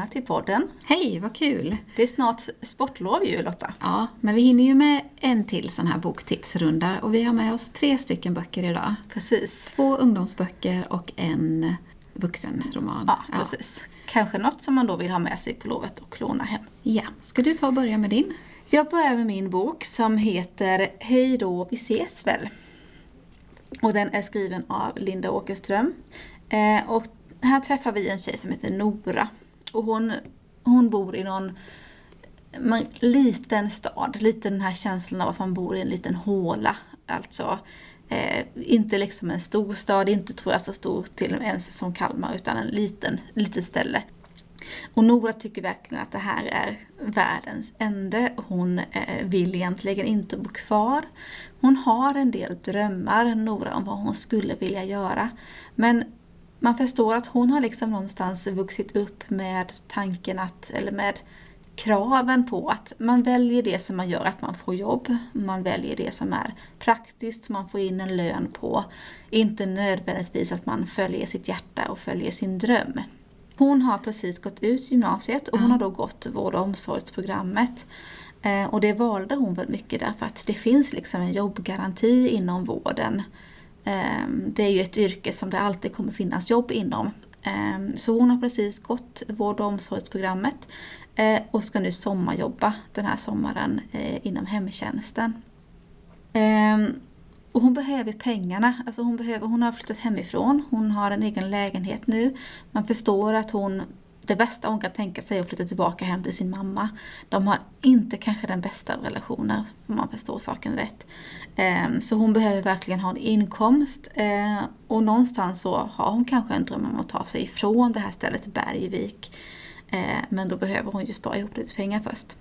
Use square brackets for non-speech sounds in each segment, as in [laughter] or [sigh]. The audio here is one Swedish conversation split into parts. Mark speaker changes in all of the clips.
Speaker 1: Välkomna till podden.
Speaker 2: Hej, vad kul!
Speaker 1: Det är snart sportlov ju Lotta.
Speaker 2: Ja, men vi hinner ju med en till sån här boktipsrunda och vi har med oss tre stycken böcker idag.
Speaker 1: Precis.
Speaker 2: Två ungdomsböcker och en vuxenroman.
Speaker 1: Ja, precis. Kanske något som man då vill ha med sig på lovet och låna hem.
Speaker 2: Ja, ska du ta och börja med din?
Speaker 1: Jag börjar med min bok som heter Hej då, vi ses väl. Och den är skriven av Linda Åkerström. Eh, och här träffar vi en tjej som heter Nora. Och hon, hon bor i någon man, liten stad, lite den här känslan av att man bor i en liten håla. Alltså eh, inte liksom en stor stad, inte tror jag så stor till och med ens som Kalmar, utan en liten, litet ställe. Och Nora tycker verkligen att det här är världens ände. Hon eh, vill egentligen inte bo kvar. Hon har en del drömmar, Nora, om vad hon skulle vilja göra. Men man förstår att hon har liksom någonstans vuxit upp med tanken att, eller med kraven på att man väljer det som man gör att man får jobb. Man väljer det som är praktiskt, som man får in en lön på. Inte nödvändigtvis att man följer sitt hjärta och följer sin dröm. Hon har precis gått ut gymnasiet och hon har då gått vård och omsorgsprogrammet. Eh, och det valde hon väl mycket därför att det finns liksom en jobbgaranti inom vården. Ehm, det är ju ett yrke som det alltid kommer finnas jobb inom. Ehm, så hon har precis gått vård och omsorgsprogrammet eh, och ska nu sommarjobba den här sommaren eh, inom hemtjänsten. Ehm, och hon behöver pengarna. Alltså hon, behöver, hon har flyttat hemifrån, hon har en egen lägenhet nu. Man förstår att hon, det bästa hon kan tänka sig är att flytta tillbaka hem till sin mamma. De har inte kanske den bästa av relationer, om man förstår saken rätt. Ehm, så hon behöver verkligen ha en inkomst. Ehm, och någonstans så har hon kanske en dröm om att ta sig ifrån det här stället Bergvik. Ehm, men då behöver hon ju spara ihop lite pengar först.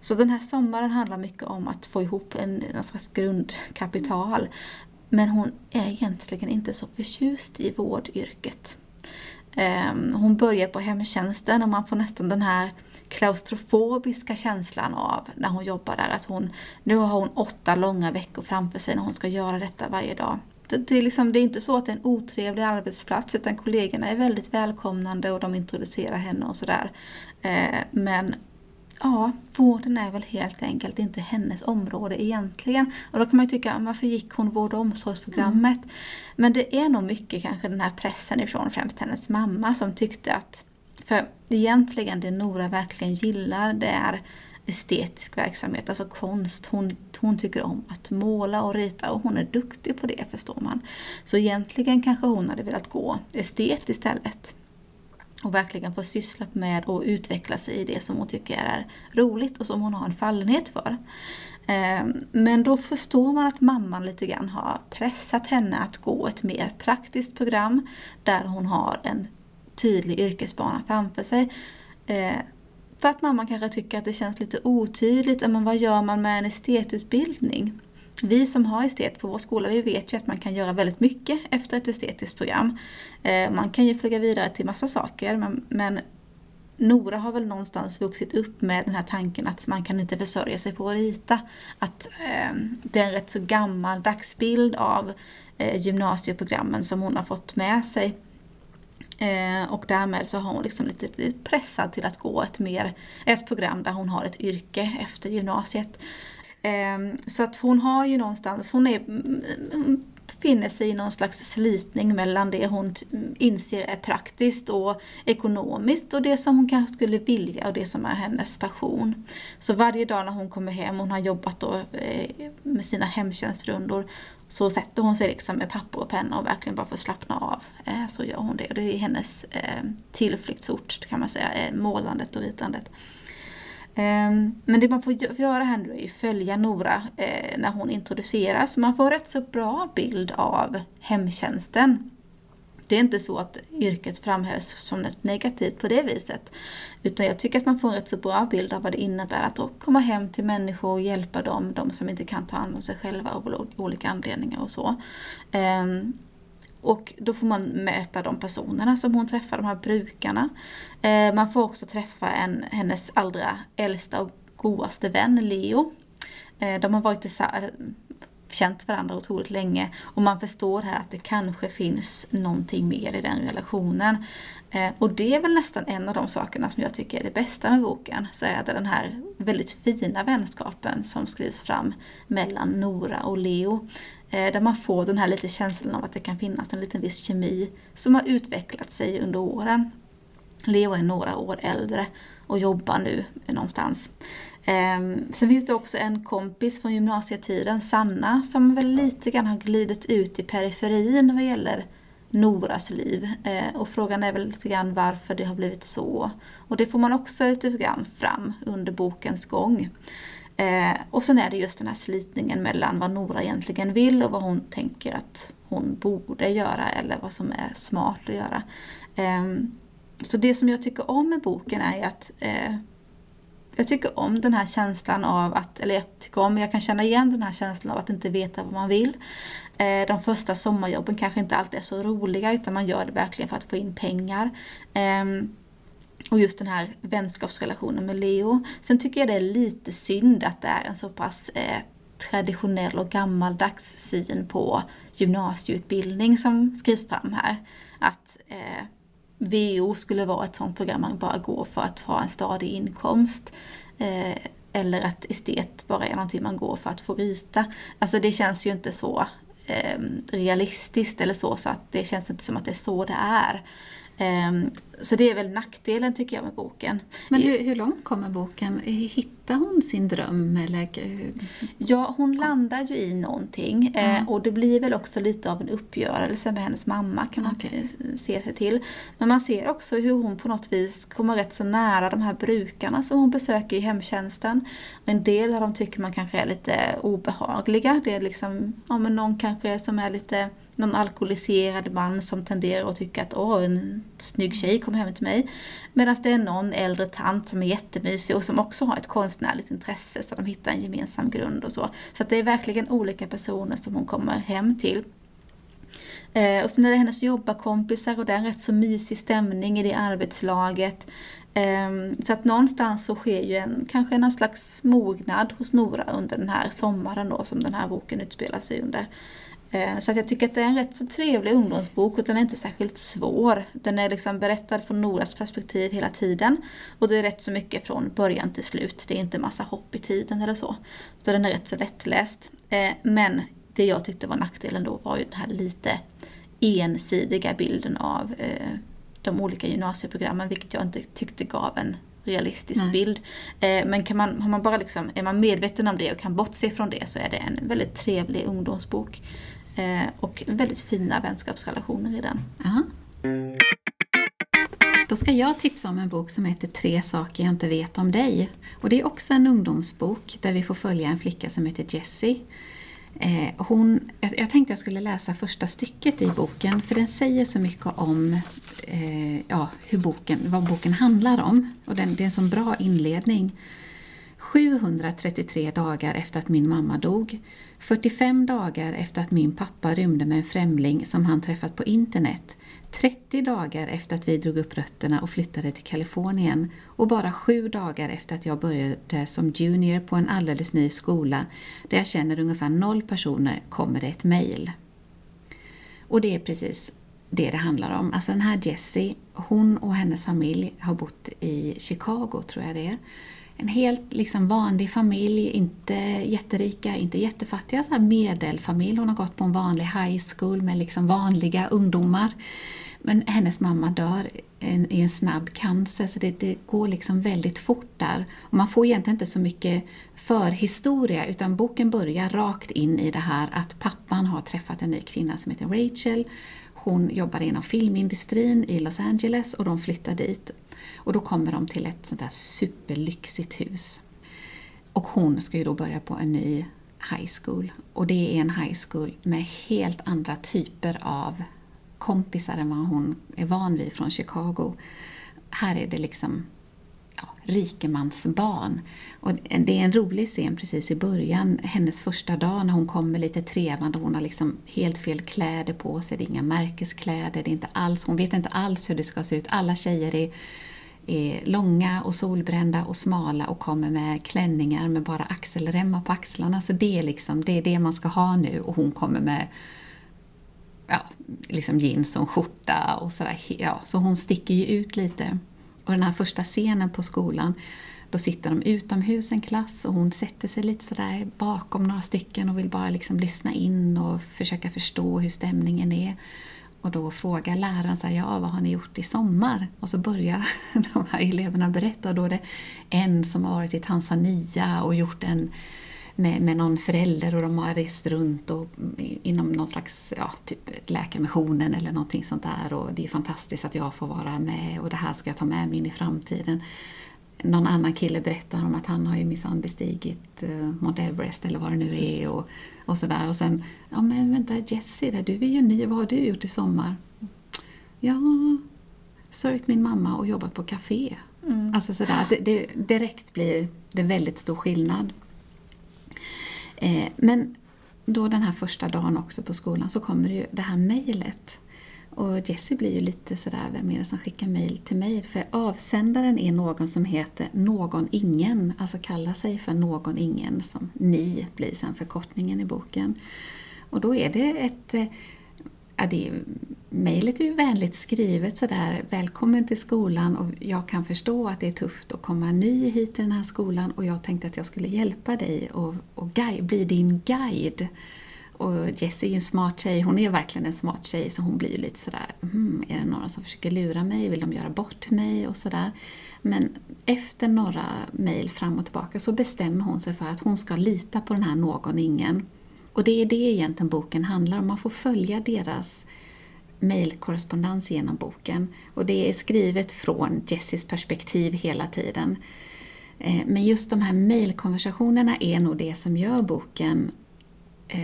Speaker 1: Så den här sommaren handlar mycket om att få ihop en, en slags grundkapital. Men hon är egentligen inte så förtjust i vårdyrket. Ehm, hon börjar på hemtjänsten och man får nästan den här klaustrofobiska känslan av när hon jobbar där. Att hon, nu har hon åtta långa veckor framför sig när hon ska göra detta varje dag. Det, är liksom, det är inte så att det är en otrevlig arbetsplats utan kollegorna är väldigt välkomnande och de introducerar henne och sådär. Ehm, men ja, vården är väl helt enkelt inte hennes område egentligen. Och då kan man ju tycka, varför gick hon vård och omsorgsprogrammet? Mm. Men det är nog mycket kanske den här pressen ifrån främst hennes mamma som tyckte att, för egentligen det Nora verkligen gillar det är estetisk verksamhet, alltså konst. Hon, hon tycker om att måla och rita och hon är duktig på det förstår man. Så egentligen kanske hon hade velat gå estet istället och verkligen få syssla med och utveckla sig i det som hon tycker är roligt och som hon har en fallenhet för. Ehm, men då förstår man att mamman lite grann har pressat henne att gå ett mer praktiskt program där hon har en tydlig yrkesbana framför sig. Ehm, för att mamman kanske tycker att det känns lite otydligt, men vad gör man med en estetutbildning? Vi som har estet på vår skola, vi vet ju att man kan göra väldigt mycket efter ett estetiskt program. Eh, man kan ju plugga vidare till massa saker men, men Nora har väl någonstans vuxit upp med den här tanken att man kan inte försörja sig på att rita. Att eh, det är en rätt så gammal dagsbild av eh, gymnasieprogrammen som hon har fått med sig. Eh, och därmed så har hon liksom lite blivit pressad till att gå ett, mer, ett program där hon har ett yrke efter gymnasiet. Ehm, så att hon har ju någonstans, hon är, befinner sig i någon slags slitning mellan det hon inser är praktiskt och ekonomiskt och det som hon kanske skulle vilja och det som är hennes passion. Så varje dag när hon kommer hem, hon har jobbat då eh, med sina hemtjänstrundor, så sätter hon sig liksom med papper och penna och verkligen bara får slappna av. Eh, så gör hon det. Och Det är hennes eh, tillflyktsort kan man säga, målandet och ritandet. Ehm, men det man får göra här nu är att följa Nora eh, när hon introduceras. Man får rätt så bra bild av hemtjänsten. Det är inte så att yrket framhävs som något negativt på det viset. Utan jag tycker att man får en rätt så bra bild av vad det innebär att komma hem till människor och hjälpa dem, de som inte kan ta hand om sig själva av olika anledningar och så. Ehm, och då får man möta de personerna som hon träffar, de här brukarna. Eh, man får också träffa en, hennes allra äldsta och godaste vän, Leo. Eh, de har varit känt varandra otroligt länge och man förstår här att det kanske finns någonting mer i den relationen. Eh, och det är väl nästan en av de sakerna som jag tycker är det bästa med boken. Så är det den här väldigt fina vänskapen som skrivs fram mellan Nora och Leo. Eh, där man får den här lite känslan av att det kan finnas en liten viss kemi som har utvecklat sig under åren. Leo är några år äldre och jobbar nu någonstans. Ehm, sen finns det också en kompis från gymnasietiden, Sanna, som väl lite grann har glidit ut i periferin vad gäller Noras liv. Ehm, och frågan är väl lite grann varför det har blivit så. Och det får man också lite grann fram under bokens gång. Ehm, och sen är det just den här slitningen mellan vad Nora egentligen vill och vad hon tänker att hon borde göra eller vad som är smart att göra. Så det som jag tycker om med boken är att eh, jag tycker om den här känslan av att, eller jag tycker om, jag kan känna igen den här känslan av att inte veta vad man vill. Eh, de första sommarjobben kanske inte alltid är så roliga utan man gör det verkligen för att få in pengar. Ehm, och just den här vänskapsrelationen med Leo. Sen tycker jag det är lite synd att det är en så pass eh, traditionell och gammaldags syn på gymnasieutbildning som skrivs fram här. Att eh, VO skulle vara ett sådant program man bara går för att ha en stadig inkomst. Eh, eller att estet bara är någonting man går för att få rita. Alltså det känns ju inte så eh, realistiskt eller så, så att det känns inte som att det är så det är. Ehm, så det är väl nackdelen tycker jag med boken.
Speaker 2: Men hur, hur långt kommer boken? Hittar hon sin dröm? Eller?
Speaker 1: Ja, hon landar ju i någonting. Mm. och det blir väl också lite av en uppgörelse med hennes mamma kan man okay. se sig till. Men man ser också hur hon på något vis kommer rätt så nära de här brukarna som hon besöker i hemtjänsten. Och en del av dem tycker man kanske är lite obehagliga. Det är liksom, ja men någon kanske som är lite någon alkoholiserad man som tenderar att tycka att åh, en snygg tjej kom hem till mig. Medan det är någon äldre tant som är jättemysig och som också har ett konstnärligt intresse så de hittar en gemensam grund och så. Så det är verkligen olika personer som hon kommer hem till. Eh, och sen är det hennes jobbarkompisar och det är en rätt så mysig stämning i det arbetslaget. Eh, så att någonstans så sker ju en, kanske någon slags mognad hos Nora under den här sommaren då som den här boken utspelar sig under. Eh, så att jag tycker att det är en rätt så trevlig ungdomsbok och den är inte särskilt svår. Den är liksom berättad från Noras perspektiv hela tiden. Och det är rätt så mycket från början till slut. Det är inte massa hopp i tiden eller så. Så den är rätt så lättläst. Eh, men det jag tyckte var nackdelen då var ju den här lite ensidiga bilden av eh, de olika gymnasieprogrammen vilket jag inte tyckte gav en realistisk Nej. bild. Men kan man, har man bara liksom, är man medveten om det och kan bortse från det så är det en väldigt trevlig ungdomsbok. Eh, och väldigt fina vänskapsrelationer i den.
Speaker 2: Aha. Då ska jag tipsa om en bok som heter Tre saker jag inte vet om dig. Och Det är också en ungdomsbok där vi får följa en flicka som heter Jessie. Eh, hon, jag, jag tänkte jag skulle läsa första stycket i boken för den säger så mycket om eh, ja, hur boken, vad boken handlar om. Och den, det är en så bra inledning. 733 dagar efter att min mamma dog, 45 dagar efter att min pappa rymde med en främling som han träffat på internet, 30 dagar efter att vi drog upp rötterna och flyttade till Kalifornien och bara sju dagar efter att jag började som junior på en alldeles ny skola där jag känner ungefär noll personer kommer det ett mejl. Och det är precis det det handlar om. Alltså den här Jessie, hon och hennes familj har bott i Chicago tror jag det är en helt liksom vanlig familj, inte jätterika, inte jättefattiga, så här medelfamilj. Hon har gått på en vanlig high school med liksom vanliga ungdomar. Men hennes mamma dör i en snabb cancer så det, det, går liksom väldigt fort där. Och man får egentligen inte så mycket förhistoria utan boken börjar rakt in i det här att pappan har träffat en ny kvinna som heter Rachel. Hon jobbar inom filmindustrin i Los Angeles och de flyttar dit. Och då kommer de till ett sånt där superlyxigt hus. Och hon ska ju då börja på en ny high school. Och det är en high school med helt andra typer av kompisar än vad hon är van vid från Chicago. Här är det liksom rikemansbarn. Och det är en rolig scen precis i början, hennes första dag när hon kommer lite trevande. Hon har liksom helt fel kläder på sig, det är inga märkeskläder, det är inte alls, hon vet inte alls hur det ska se ut. Alla tjejer är, är långa och solbrända och smala och kommer med klänningar med bara axelremmar på axlarna. Så det är liksom det, är det man ska ha nu och hon kommer med ja, liksom jeans och skjorta och sådär. Ja, så hon sticker ju ut lite. Och den här första scenen på skolan, då sitter de utomhus en klass och hon sätter sig lite sådär bakom några stycken och vill bara liksom lyssna in och försöka förstå hur stämningen är. Och då frågar läraren så här, ja vad har ni gjort i sommar? Och så börjar [laughs] de här eleverna berätta och då är det en som har varit i Tanzania och gjort en med, med någon förälder och de har rest runt och, inom någon slags, ja, typ Läkarmissionen eller någonting sånt där och det är fantastiskt att jag får vara med och det här ska jag ta med mig in i framtiden. Någon annan kille berättar om att han har ju minsann bestigit uh, Mount Everest eller vad det nu är och, och sådär. Och sen, ja men vänta Jessie, du är ju ny, vad har du gjort i sommar? Ja, sörjt min mamma och jobbat på café. Mm. Alltså sådär, det, det, direkt blir det väldigt stor skillnad. Eh, men då den här första dagen också på skolan så kommer ju det här mejlet. Och Jessie blir ju lite sådär, vem är det som skickar mejl till mig? För avsändaren är någon som heter Någon Ingen, alltså kallar sig för Någon Ingen, som Ni blir sen förkortningen i boken. Och då är det ett eh, ja, det mejlet är ju vänligt skrivet sådär, välkommen till skolan och jag kan förstå att det är tufft att komma ny hit till den här skolan och jag tänkte att jag skulle hjälpa dig och, och guide, bli din guide. Och Jessie är ju en smart tjej, hon är verkligen en smart tjej så hon blir ju lite sådär, hmm, är det några som försöker lura mig, vill de göra bort mig och sådär. Men efter några mejl fram och tillbaka så bestämmer hon sig för att hon ska lita på den här någon, ingen. Och det är det egentligen boken handlar om. Man får följa deras mejlkorrespondens genom boken. Och det är skrivet från Jessies perspektiv hela tiden. Eh, men just de här mejlkonversationerna är nog det som gör boken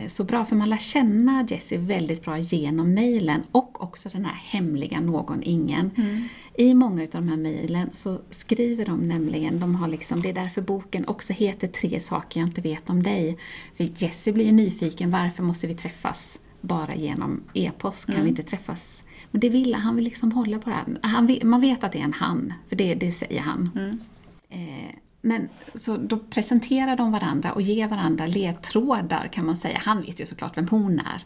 Speaker 2: så bra, för man lär känna Jessie väldigt bra genom mejlen och också den här hemliga någon, ingen. Mm. I många av de här mejlen så skriver de nämligen, de har liksom, det är därför boken också heter Tre saker jag inte vet om dig. För Jessie blir ju nyfiken, varför måste vi träffas bara genom e-post? Kan mm. vi inte träffas? Men det vill han vill liksom hålla på det här. Han, man vet att det är en han, för det, det säger han. Mm. Eh, men så då presenterar de varandra och ger varandra ledtrådar kan man säga. Han vet ju såklart vem hon är.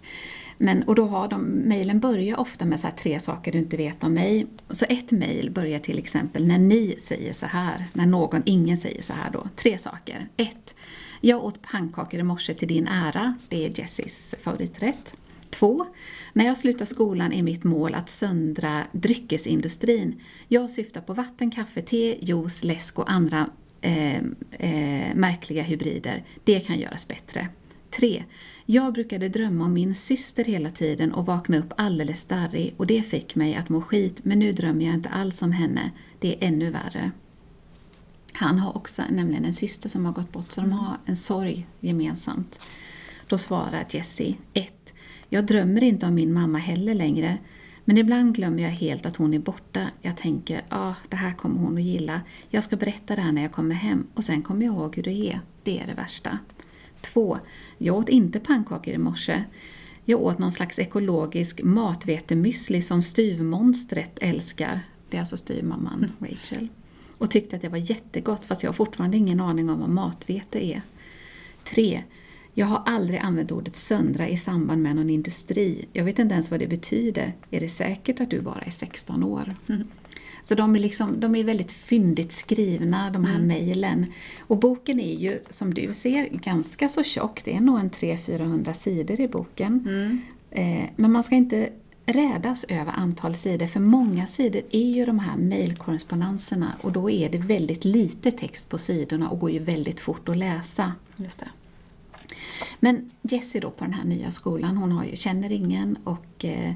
Speaker 2: Men, och då har de, mejlen börjar ofta med så tre saker du inte vet om mig. Så ett mejl börjar till exempel när ni säger så här, när någon, ingen säger så här då. Tre saker. Ett, jag åt pannkakor i morse till din ära. Det är Jessies favoriträtt. Två, när jag slutar skolan är mitt mål att söndra dryckesindustrin. Jag syftar på vatten, kaffe, te, juice, läsk och andra eh, eh, märkliga hybrider. Det kan göras bättre. 3. Jag brukade drömma om min syster hela tiden och vakna upp alldeles darrig och det fick mig att må skit men nu drömmer jag inte alls om henne. Det är ännu värre. Han har också nämligen en syster som har gått bort så de har en sorg gemensamt. Då svarar Jessie 1. Jag drömmer inte om min mamma heller längre men ibland glömmer jag helt att hon är borta. Jag tänker, ja, ah, det här kommer hon att gilla. Jag ska berätta det här när jag kommer hem och sen kommer jag ihåg hur det är. Det är det värsta. 2. Jag åt inte pannkakor i morse. Jag åt någon slags ekologisk matvetemüsli som styvmonstret älskar. Det är alltså styvmamman [laughs] Rachel. Och tyckte att det var jättegott fast jag har fortfarande ingen aning om vad matvete är. 3. Jag har aldrig använt ordet söndra i samband med någon industri. Jag vet inte ens vad det betyder. Är det säkert att du bara är 16 år? Mm. [laughs] Så de är, liksom, de är väldigt fyndigt skrivna, de här mm. mejlen. Och boken är ju, som du ser, ganska så tjock. Det är nog en 300-400 sidor i boken. Mm. Eh, men man ska inte rädas över antal sidor, för många sidor är ju de här mejlkorrespondenserna och då är det väldigt lite text på sidorna och går ju väldigt fort att läsa.
Speaker 1: Just det.
Speaker 2: Men Jessie då på den här nya skolan, hon har ju, känner ingen och eh,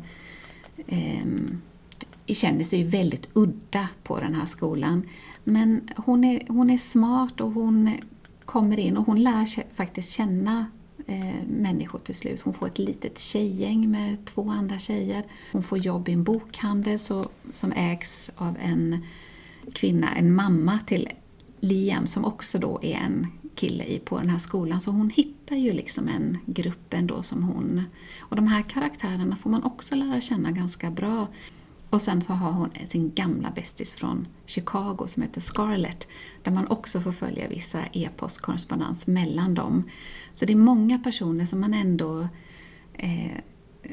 Speaker 2: eh, känner sig ju väldigt udda på den här skolan. Men hon är, hon är smart och hon kommer in och hon lär sig faktiskt känna eh, människor till slut. Hon får ett litet tjejgäng med två andra tjejer. Hon får jobb i en bokhandel så, som ägs av en kvinna, en mamma till Liam som också då är en kille i, på den här skolan. Så hon hittar ju liksom en grupp ändå som hon... Och de här karaktärerna får man också lära känna ganska bra. Och sen så har hon sin gamla bästis från Chicago som heter Scarlett, där man också får följa vissa e-postkorrespondens mellan dem. Så det är många personer som man ändå eh,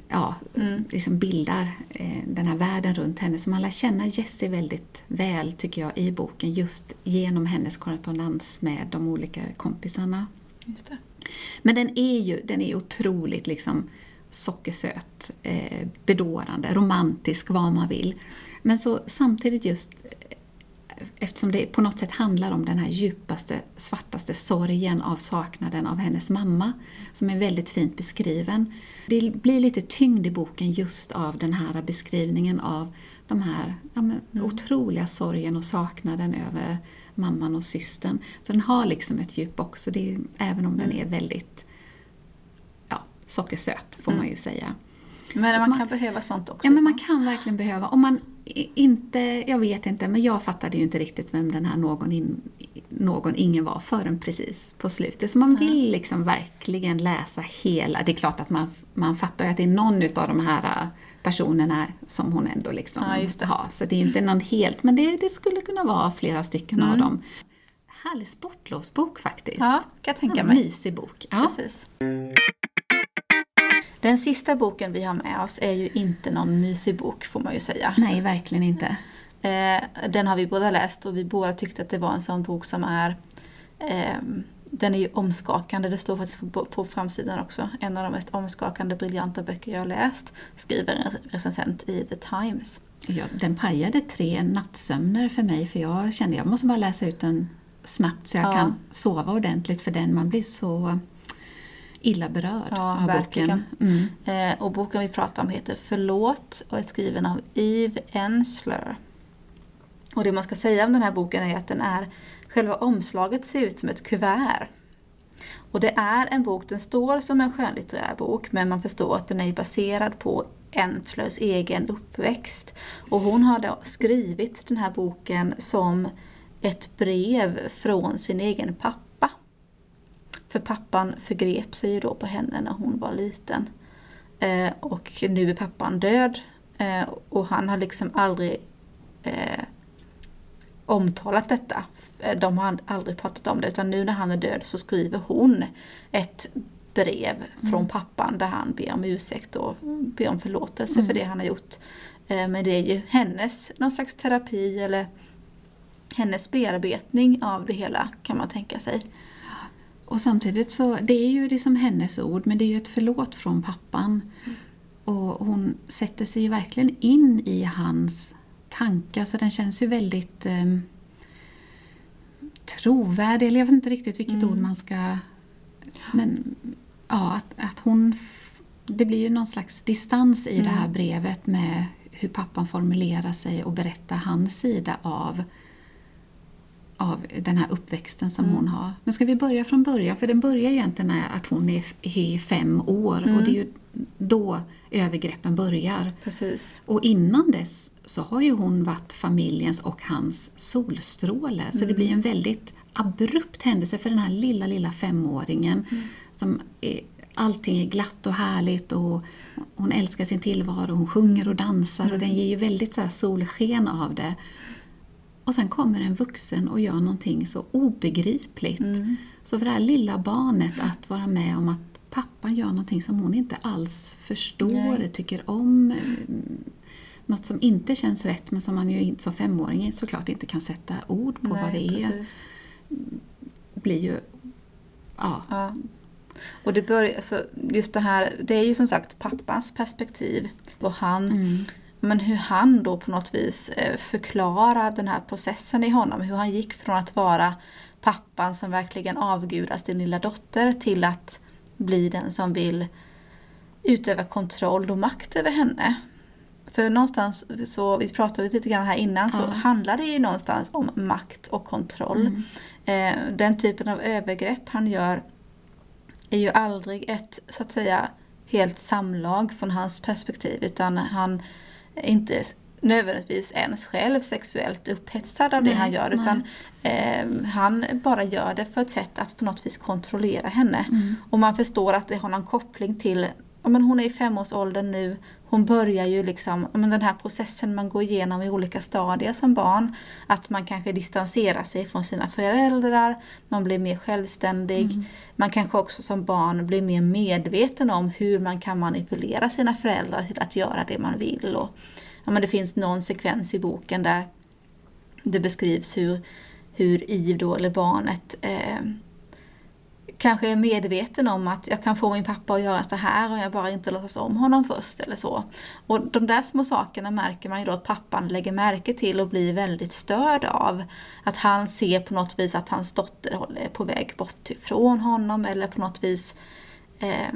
Speaker 2: ja, mm. liksom bildar eh, den här världen runt henne. Så man lär känna Jessie väldigt väl, tycker jag, i boken just genom hennes korrespondens med de olika kompisarna. Men den är ju den är otroligt liksom sockersöt, eh, bedårande, romantisk, vad man vill. Men så samtidigt just eftersom det på något sätt handlar om den här djupaste, svartaste sorgen av saknaden av hennes mamma, som är väldigt fint beskriven. Det blir lite tyngd i boken just av den här beskrivningen av de här ja, men, mm. otroliga sorgen och saknaden över mamman och systern. Så den har liksom ett djup också, det även om mm. den är väldigt ja, sockersöt, får mm. man ju säga.
Speaker 1: Men man, man kan behöva sånt också?
Speaker 2: Ja, men man kan verkligen behöva. Om man inte, jag vet inte, men jag fattade ju inte riktigt vem den här någon, in, någon ingen var förrän precis på slutet. Så man vill liksom verkligen läsa hela. Det är klart att man, man fattar ju att det är någon av de här personerna som hon ändå liksom ja, har. Så det är ju inte någon helt, men det, det skulle kunna vara flera stycken mm. av dem. Härlig sportlovsbok faktiskt.
Speaker 1: Ja, kan jag tänka mig.
Speaker 2: Mysig bok. Ja.
Speaker 1: Precis. Den sista boken vi har med oss är ju inte någon mysig bok får man ju säga.
Speaker 2: Nej, verkligen inte.
Speaker 1: Eh, den har vi båda läst och vi båda tyckte att det var en sån bok som är eh, den är ju omskakande, det står faktiskt på, på framsidan också. En av de mest omskakande, briljanta böcker jag har läst, skriver en recensent i The Times.
Speaker 2: Ja, den pajade tre nattsömner för mig för jag kände att jag måste bara läsa ut den snabbt så jag ja. kan sova ordentligt för den, man blir så illa berörd ja, av verkligen.
Speaker 1: boken. Mm. Eh, och boken vi pratar om heter Förlåt och är skriven av Eve Ensler. Och det man ska säga om den här boken är att den är, själva omslaget ser ut som ett kuvert. Och det är en bok, den står som en skönlitterär bok men man förstår att den är baserad på Enslers egen uppväxt. Och hon har då skrivit den här boken som ett brev från sin egen pappa för pappan förgrep sig ju då på henne när hon var liten. Eh, och nu är pappan död. Eh, och han har liksom aldrig eh, omtalat detta. De har aldrig pratat om det utan nu när han är död så skriver hon ett brev mm. från pappan där han ber om ursäkt och ber om förlåtelse mm. för det han har gjort. Eh, men det är ju hennes någon slags terapi eller hennes bearbetning av det hela kan man tänka sig.
Speaker 2: Och samtidigt så, det är ju liksom hennes ord men det är ju ett förlåt från pappan. Mm. Och hon sätter sig ju verkligen in i hans tankar så den känns ju väldigt eh, trovärdig, eller jag vet inte riktigt vilket mm. ord man ska... Men ja, att, att hon... Det blir ju någon slags distans i mm. det här mm. brevet med hur pappan formulerar sig och berättar hans sida av av den här uppväxten som mm. hon har. Men ska vi börja från början? För den börjar egentligen med att hon är, är fem år mm. och det är ju då övergreppen börjar.
Speaker 1: Precis.
Speaker 2: Och innan dess så har ju hon varit familjens och hans solstråle. Så det mm. blir en väldigt abrupt händelse för den här lilla, lilla femåringen. Mm. Som är, allting är glatt och härligt och hon älskar sin tillvaro, hon sjunger och dansar och mm. den ger ju väldigt så solsken av det. Och sen kommer en vuxen och gör någonting så obegripligt. Mm. Så för det här lilla barnet att vara med om att pappan gör någonting som hon inte alls förstår, Nej. tycker om. Något som inte känns rätt men som man ju som femåring såklart inte kan sätta ord på Nej, vad det är. Precis. blir ju... Ja.
Speaker 1: ja. Och det börjar, alltså, just det här, det är ju som sagt pappans perspektiv. Och han mm men hur han då på något vis eh, förklarar den här processen i honom. Hur han gick från att vara pappan som verkligen avgudar sin lilla dotter till att bli den som vill utöva kontroll och makt över henne. För någonstans, så vi pratade lite grann här innan, så
Speaker 2: Ja.
Speaker 1: handlar det ju någonstans om makt och kontroll.
Speaker 2: Mm.
Speaker 1: Eh, den typen av övergrepp han gör är ju aldrig ett, så att säga, helt samlag från hans perspektiv. Utan han inte nödvändigtvis ens själv sexuellt upphetsad av det
Speaker 2: Nej,
Speaker 1: han gör. Utan eh, han bara gör det för ett sätt att på något vis kontrollera henne.
Speaker 2: Mm.
Speaker 1: Och man förstår att det har någon koppling till, ja, men hon är i femårsåldern nu, hon börjar ju liksom, men den här processen man går igenom i olika stadier som barn. Att man kanske distanserar sig från sina föräldrar, man blir mer självständig.
Speaker 2: Mm.
Speaker 1: Man kanske också som barn blir mer medveten om hur man kan manipulera sina föräldrar till att göra det man vill. Och, ja, men det finns någon sekvens i boken där det beskrivs hur, hur Eve då, eller barnet, eh, kanske är medveten om att jag kan få min pappa att göra så här och jag bara inte låtsas om honom först eller så. Och de där små sakerna märker man ju då att pappan lägger märke till och blir väldigt störd av. Att han ser på något vis att hans dotter håller på väg bort ifrån honom eller på något vis eh,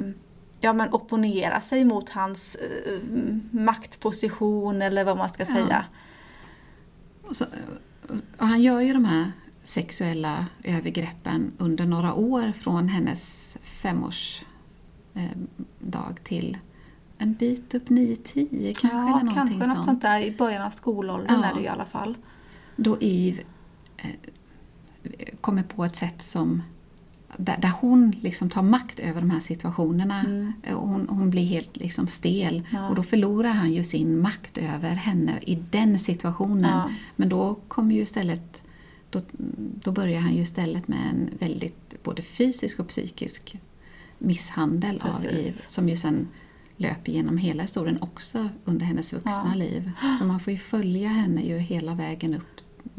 Speaker 1: ja, men opponera sig mot hans eh, maktposition eller vad man ska
Speaker 2: Ja.
Speaker 1: säga.
Speaker 2: Och, så, och han gör ju de här sexuella övergreppen under några år från hennes femårsdag eh, till en bit upp 9-10 kanske. eller
Speaker 1: Ja,
Speaker 2: någonting
Speaker 1: kanske något
Speaker 2: sånt.
Speaker 1: sånt där i början av skolåldern
Speaker 2: Ja.
Speaker 1: är det i alla fall.
Speaker 2: Då Eve eh, kommer på ett sätt som där, där hon liksom tar makt över de här situationerna.
Speaker 1: Mm.
Speaker 2: Eh, Hon, hon blir helt liksom stel
Speaker 1: Ja.
Speaker 2: och då förlorar han ju sin makt över henne i den situationen.
Speaker 1: Ja.
Speaker 2: Men då kommer ju istället då, då börjar han ju istället med en väldigt både fysisk och psykisk misshandel av
Speaker 1: Precis.
Speaker 2: Eve som ju sen löper genom hela historien också under hennes vuxna
Speaker 1: Ja.
Speaker 2: liv. För man får ju följa henne ju hela vägen upp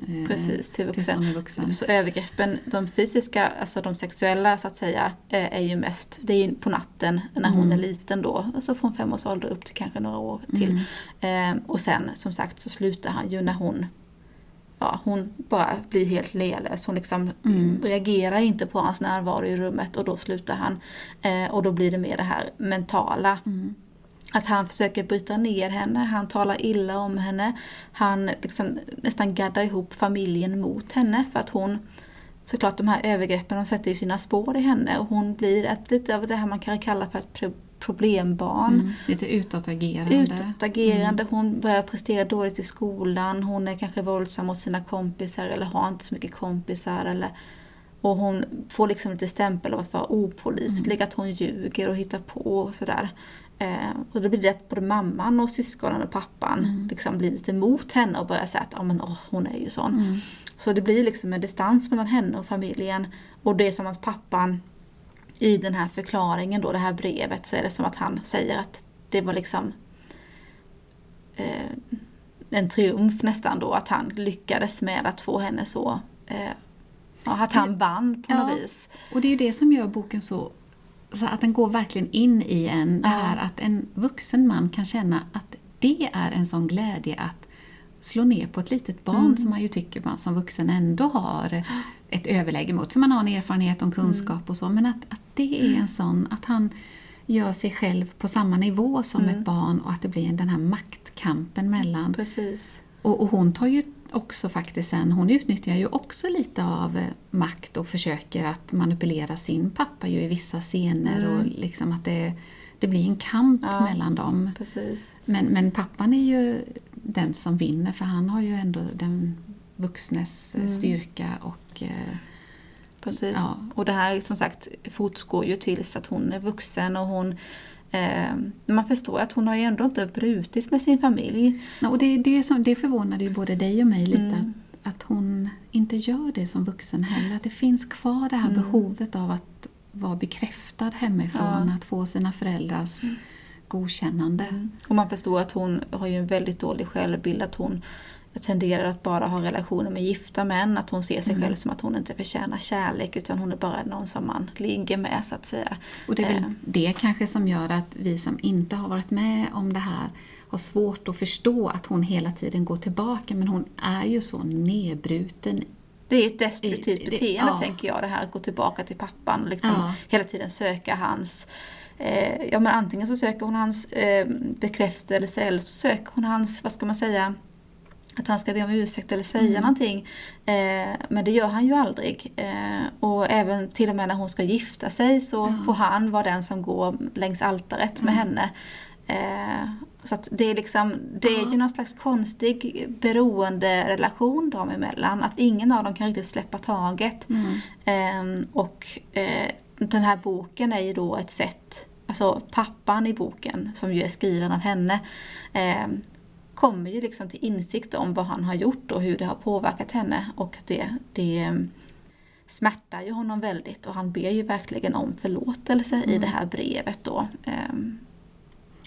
Speaker 2: eh,
Speaker 1: Precis, till vuxen.
Speaker 2: är vuxen.
Speaker 1: Så övergreppen, de fysiska, alltså de sexuella så att säga, eh, är ju mest, det är ju på natten när hon
Speaker 2: Mm.
Speaker 1: är liten då. Alltså från fem års ålder upp till kanske några år till.
Speaker 2: Mm.
Speaker 1: Eh, och sen som sagt så slutar han ju när hon Ja, hon bara blir helt lealös. Hon liksom
Speaker 2: Mm.
Speaker 1: reagerar inte på hans närvaro i rummet och då slutar han. Eh, och då blir det mer det här mentala.
Speaker 2: Mm.
Speaker 1: Att han försöker bryta ner henne, han talar illa om henne. Han liksom nästan gaddar ihop familjen mot henne för att hon Såklart de här övergreppen de sätter ju sina spår i henne och hon blir ett, lite av det här man kan kalla för ett problembarn.
Speaker 2: Mm. Lite utåtagerande.
Speaker 1: Utåtagerande, hon börjar prestera dåligt i skolan, hon är kanske våldsam mot sina kompisar eller har inte så mycket kompisar. Eller, och hon får liksom lite stämpel av att vara opålitlig, att hon ljuger och hittar på och sådär. Eh, och då blir det att både mamman och syskonen och pappan
Speaker 2: Mm.
Speaker 1: liksom blir lite emot henne och börjar säga att ah, men, åh, hon är ju sån.
Speaker 2: Mm.
Speaker 1: Så det blir liksom en distans mellan henne och familjen. Och det är som att pappan i den här förklaringen då, det här brevet, så är det som att han säger att det var liksom eh, en triumf nästan då, att han lyckades med att få henne så eh, ja, att han vann på något
Speaker 2: Ja.
Speaker 1: vis.
Speaker 2: Och det är ju det som gör boken så, så att den går verkligen in i en. Det
Speaker 1: Ja.
Speaker 2: här att en vuxen man kan känna att det är en sån glädje att slå ner på ett litet barn
Speaker 1: Mm.
Speaker 2: som man ju tycker man som vuxen ändå har ett överläge mot. För man har en erfarenhet och kunskap
Speaker 1: Mm.
Speaker 2: och så. Men att, att det är en sån, att han gör sig själv på samma nivå som
Speaker 1: Mm.
Speaker 2: ett barn och att det blir den här maktkampen mellan
Speaker 1: Precis.
Speaker 2: och, och hon tar ju också faktiskt sen, hon utnyttjar ju också lite av eh, makt och försöker att manipulera sin pappa ju i vissa scener
Speaker 1: Mm.
Speaker 2: och liksom att det, det blir en kamp
Speaker 1: Ja.
Speaker 2: mellan dem.
Speaker 1: Precis.
Speaker 2: Men, men pappan är ju den som vinner för han har ju ändå den vuxnes eh,
Speaker 1: Mm.
Speaker 2: styrka och eh,
Speaker 1: Precis.
Speaker 2: Ja.
Speaker 1: Och det här som sagt fortgår ju tills att hon är vuxen och hon eh, man förstår att hon har ju ändå inte brutit med sin familj.
Speaker 2: Ja, och det, det, som, det förvånade ju både dig och mig lite
Speaker 1: Mm.
Speaker 2: att, att hon inte gör det som vuxen heller. Att det finns kvar det här
Speaker 1: Mm.
Speaker 2: behovet av att vara bekräftad hemifrån,
Speaker 1: Ja. Mm.
Speaker 2: att få sina föräldrars godkännande.
Speaker 1: Och man förstår att hon har ju en väldigt dålig självbild, att hon tenderar att bara ha relationer med gifta män, att hon ser sig
Speaker 2: Mm.
Speaker 1: själv som att hon inte förtjänar kärlek utan hon är bara någon som man ligger med så att säga.
Speaker 2: Och det är väl
Speaker 1: Eh.
Speaker 2: det kanske som gör att vi som inte har varit med om det här har svårt att förstå att hon hela tiden går tillbaka men hon är ju så nedbruten.
Speaker 1: Det är ett destruktivt beteende
Speaker 2: ja.
Speaker 1: tänker jag, det här att gå tillbaka till pappan och liksom
Speaker 2: Ja.
Speaker 1: hela tiden söka hans eh, ja men antingen så söker hon hans eh, bekräftelse eller så söker hon hans, vad ska man säga, att han ska be om ursäkt eller säga mm. någonting. Eh, men det gör han ju aldrig. Eh, och även till och med när hon ska gifta sig så ja. får han vara den som går längs altaret med henne. Eh, så att det är liksom, det är ju någon slags konstig beroenderelation dem emellan. Att ingen av dem kan riktigt släppa taget. Mm. Eh, och eh, den här boken är ju då ett sätt, alltså pappan i boken som ju är skriven av henne eh, kommer ju liksom till insikt om vad han har gjort och hur det har påverkat henne. Och det, det ehm, smärtar ju honom väldigt och han ber ju verkligen om förlåtelse mm. i det här brevet då. Ehm,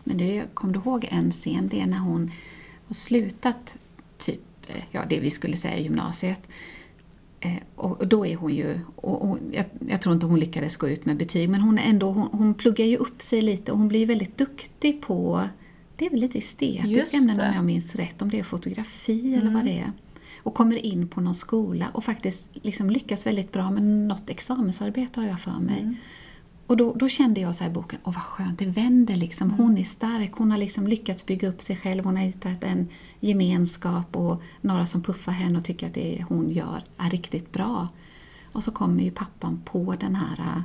Speaker 2: men du, kom du ihåg en scen, det är när hon har slutat typ, eh, ja det vi skulle säga gymnasiet. Eh, och då är hon ju, och, och jag, jag, tror inte hon lyckades gå ut med betyg, men hon, ändå, hon, hon pluggar ju upp sig lite och hon blir väldigt duktig på, det är väl lite estetiska ämnen om jag minns rätt, om det är fotografi mm. eller vad det är. Och kommer in på någon skola och faktiskt liksom lyckas väldigt bra med något examensarbete har jag för mig. Mm. Och då, då, kände jag så här i boken, åh vad skönt, det vänder liksom. Mm. Hon är stark, hon har liksom lyckats bygga upp sig själv, hon har hittat en gemenskap och några som puffar henne och tycker att det hon gör är riktigt bra. Och så kommer ju pappan på den här... Äh,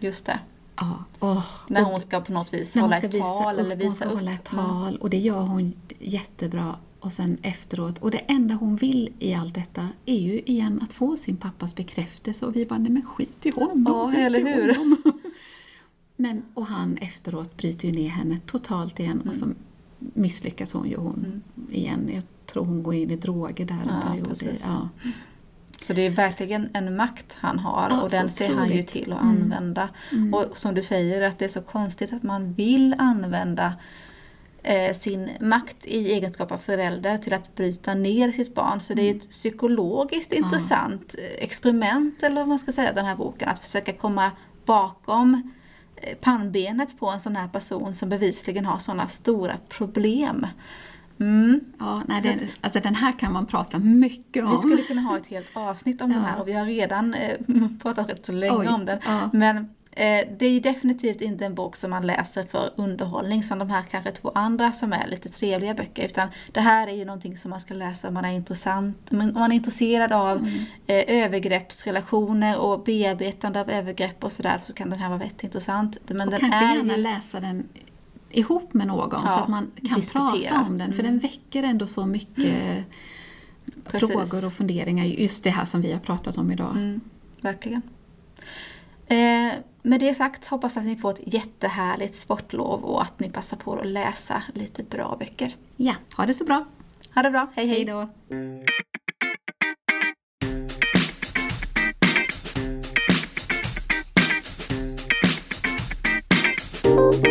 Speaker 1: Just det.
Speaker 2: Ja, oh,
Speaker 1: när hon ska på något vis hålla ett tal upp, eller visa upp.
Speaker 2: hålla ett tal och det gör hon jättebra. Och sen efteråt, och det enda hon vill i allt detta är ju igen att få sin pappas bekräftelse och vi bara, nej men skit i honom.
Speaker 1: Ja, eller hur. [laughs]
Speaker 2: Men, och han efteråt bryter ju ner henne totalt igen mm. och så misslyckas hon ju hon mm. igen. Jag tror hon går in i droger där en ja, period. Ja.
Speaker 1: Så det är verkligen en makt han har ja, och den ser han ju till att mm. använda. Mm. Och som du säger att det är så konstigt att man vill använda eh, sin makt i egenskap av förälder till att bryta ner sitt barn. Så det är ett mm. psykologiskt ja. intressant experiment eller vad man ska säga den här boken. Att försöka komma bakom Eh, pannbenet på en sån här person som bevisligen har sådana stora problem.
Speaker 2: Mm. Ja, nej, det, alltså den här kan man prata mycket om.
Speaker 1: Vi skulle kunna ha ett helt avsnitt om ja. den här och vi har redan eh, [laughs] pratat rätt så länge Oj, om den. Ja. Men Eh, det är ju definitivt inte en bok som man läser för underhållning som de här kanske två andra som är lite trevliga böcker. Utan det här är ju någonting som man ska läsa om man är, intressant, om man är intresserad av mm. eh, övergreppsrelationer och bearbetande av övergrepp och sådär så kan den här vara väldigt intressant.
Speaker 2: Men och den kanske är gärna ju... läsa den ihop med någon ja, så att man kan prata om den. För mm. den väcker ändå så mycket [clears throat] mm. frågor och funderingar. Just det här som vi har pratat om idag.
Speaker 1: Mm, verkligen. Eh, med det sagt hoppas att ni får ett jättehärligt sportlov och att ni passar på att läsa lite bra böcker.
Speaker 2: Ja, ha det så bra!
Speaker 1: Ha det bra, hej hej!
Speaker 2: hej då. Thank